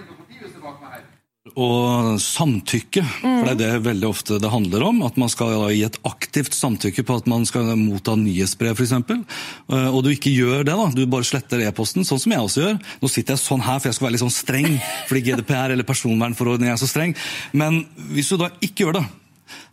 og samtykke. For det er det veldig ofte det handler om. At man skal gi et aktivt samtykke på at man skal motta nyhetsbrev f.eks. Eh, og du ikke gjør det, da. Du bare sletter e-posten, sånn som jeg også gjør. Nå sitter jeg sånn her for jeg skal være litt sånn streng, fordi GDPR eller personvernforordningen er så streng. Men hvis du da ikke gjør det,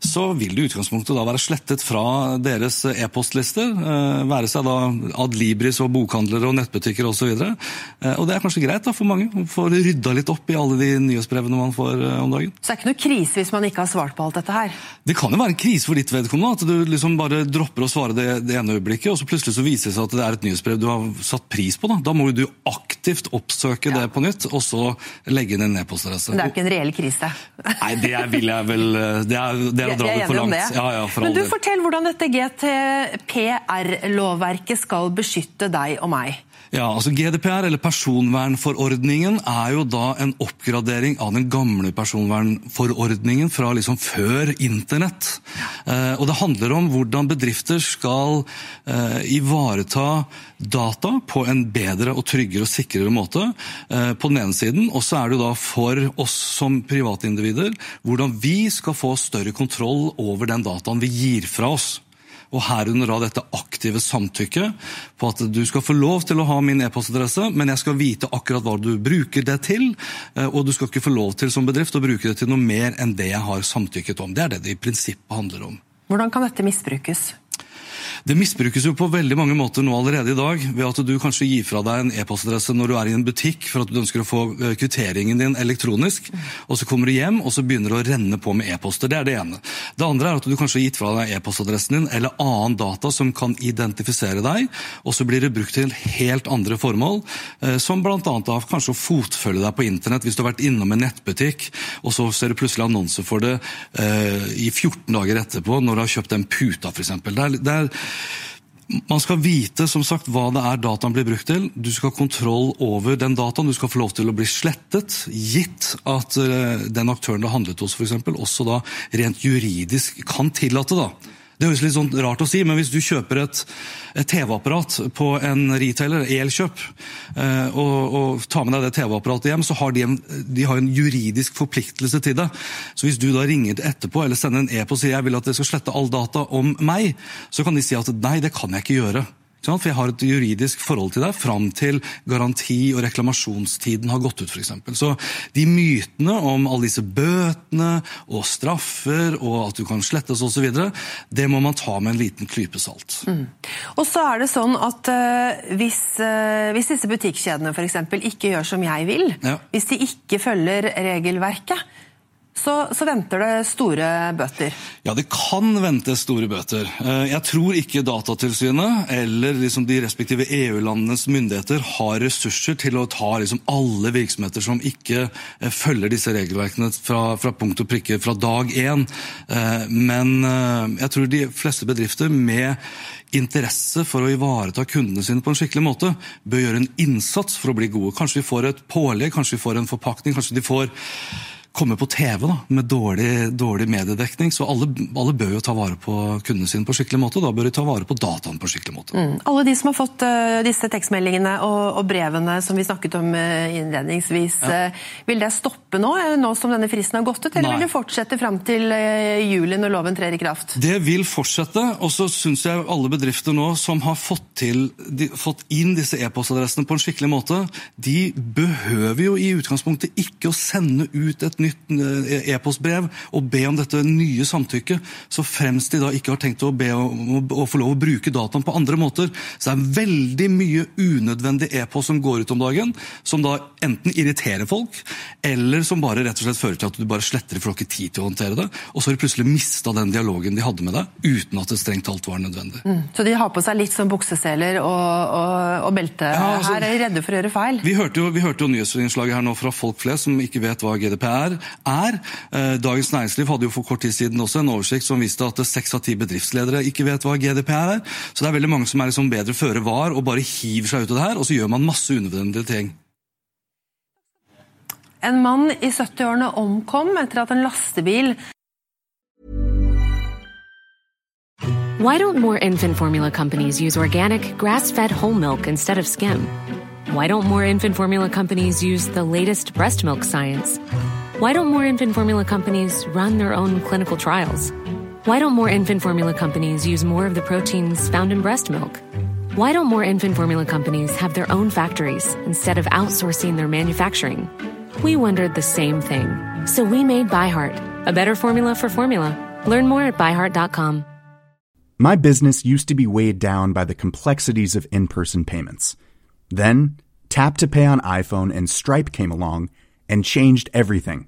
så vil det i utgangspunktet da være slettet fra deres e-postlister. Eh, være seg da Adlibris og bokhandlere og nettbutikker osv. Og, så og det er kanskje greit da for mange å få rydda litt opp i alle de nyhetsbrevene man får eh, om dagen. Så det er ikke noe krise hvis man ikke har svart på alt dette her? Det kan jo være en krise for ditt vedkommende. At du liksom bare dropper å svare det, det ene øyeblikket, og så plutselig så viser det seg at det er et nyhetsbrev du har satt pris på. Da, da må du aktivt oppsøke ja. det på nytt, og så legge inn en e-postadresse. Det er jo ikke en reell krise? Nei, det vil jeg vel eh, det er, det er å dra det for langt. Ja, ja, for Men du, Fortell hvordan dette GTPR-lovverket skal beskytte deg og meg. Ja, altså GDPR, eller personvernforordningen, er jo da en oppgradering av den gamle personvernforordningen fra liksom før internett. Eh, og Det handler om hvordan bedrifter skal eh, ivareta data på en bedre og tryggere og sikrere måte. Eh, på den ene siden, Og så er det jo da for oss som privatindivider hvordan vi skal få større kontroll over den dataen vi gir fra oss og herunder da dette aktive samtykket på at du skal få lov til å ha min e-postadresse, men jeg skal vite akkurat hva du bruker det til, eh, og du skal ikke få lov til som bedrift å bruke det til noe mer enn det jeg har samtykket om. Det er det det i prinsippet handler om. Hvordan kan dette misbrukes? Det misbrukes jo på veldig mange måter nå allerede i dag, ved at du kanskje gir fra deg en e-postadresse når du er i en butikk for at du ønsker å få eh, kvitteringen din elektronisk, og så kommer du hjem og så begynner du å renne på med e-poster. Det er det ene. Det andre er at du kanskje har gitt fra deg e-postadressen din eller annen data som kan identifisere deg, og så blir det brukt til helt andre formål, eh, som bl.a. kanskje å fotfølge deg på internett hvis du har vært innom en nettbutikk, og så ser du plutselig annonser for det eh, i 14 dager etterpå når du har kjøpt en puta f.eks. Det det er man skal vite som sagt, hva det er dataen blir brukt til. Du skal ha kontroll over den dataen. Du skal få lov til å bli slettet, gitt at uh, den aktøren det handlet hos, eksempel, også da rent juridisk kan tillate da, det høres litt sånn rart å si, men hvis du kjøper et, et TV-apparat på en retailer, Elkjøp, eh, og, og, tar med deg det TV-apparatet hjem, så har de, en, de har en juridisk forpliktelse til det. Så hvis du da ringer etterpå eller sender en e-post og sier jeg vil at dere skal slette all data om meg, så kan de si at nei, det kan jeg ikke gjøre. For jeg har et juridisk forhold til deg fram til garanti- og reklamasjonstiden har gått ut, f.eks. Så de mytene om alle disse bøtene og straffer og at du kan slettes osv., det må man ta med en liten klype salt. Mm. Og så er det sånn at uh, hvis, uh, hvis, disse butikkjedene f.eks. ikke gjør som jeg vil, ja. hvis de ikke følger regelverket, så, så, venter det store bøter? Ja, det kan vente store bøter. Eh, jeg tror ikke Datatilsynet eller liksom de respektive EU-landenes myndigheter har ressurser til å ta liksom alle virksomheter som ikke eh, følger disse regelverkene fra, fra punkt og prikke fra dag én. Eh, men jeg tror de fleste bedrifter med interesse for å ivareta kundene sine på en skikkelig måte, bør gjøre en innsats for å bli gode. Kanskje vi får et pålegg, kanskje vi får en forpakning, kanskje de får komme på TV da, med dårlig, dårlig mediedekning. Så alle, alle, bør jo ta vare på kundene sine på skikkelig måte. og Da bør de ta vare på dataen på skikkelig måte. Mm. Alle de som har fått uh, disse tekstmeldingene og, og, brevene som vi snakket om uh, innledningsvis, ja. uh, vil det stoppe nå, nå som denne fristen har gått ut, eller Nei. vil det fortsette fram til juli når loven trer i kraft? Det vil fortsette, og så syns jeg alle bedrifter nå som har fått, til, de, fått inn disse e-postadressene på en skikkelig måte, de behøver jo i utgangspunktet ikke å sende ut et nytt nytt eh, e-postbrev og be om dette nye samtykket, så fremst de da ikke har tenkt å be om å få lov å bruke dataen på andre måter. Så det er veldig mye unødvendig e-post som går ut om dagen, som da enten irriterer folk, eller som bare rett og slett fører til at du bare sletter for du har ikke tid til å håndtere det. Og så har de plutselig mista den dialogen de hadde med deg, uten at det strengt talt var nødvendig. Mm. Så de har på seg litt sånn bukseseler og, og, og belte ja, altså, her, er de redde for å gjøre feil? Vi hørte jo, vi hørte jo nyhetsinnslaget her nå fra folk flest som ikke vet hva GDPR er. Eh, Dagens Næringsliv hadde jo for kort tid siden også en oversikt som viste at seks av ti bedriftsledere ikke vet hva GDPR er. Så det er veldig mange som er liksom bedre føre var og bare hiver seg ut av det her, og så gjør man masse unødvendige ting. En mann i 70-årene omkom etter at en lastebil Why don't more infant formula companies use organic, grass-fed whole milk instead of skim? Why don't more infant formula companies use the latest breast milk science? Why don't more infant formula companies run their own clinical trials? Why don't more infant formula companies use more of the proteins found in breast milk? Why don't more infant formula companies have their own factories instead of outsourcing their manufacturing? We wondered the same thing. So we made ByHeart, a better formula for formula. Learn more at byheart.com. My business used to be weighed down by the complexities of in person payments. Then, Tap to Pay on iPhone and Stripe came along and changed everything.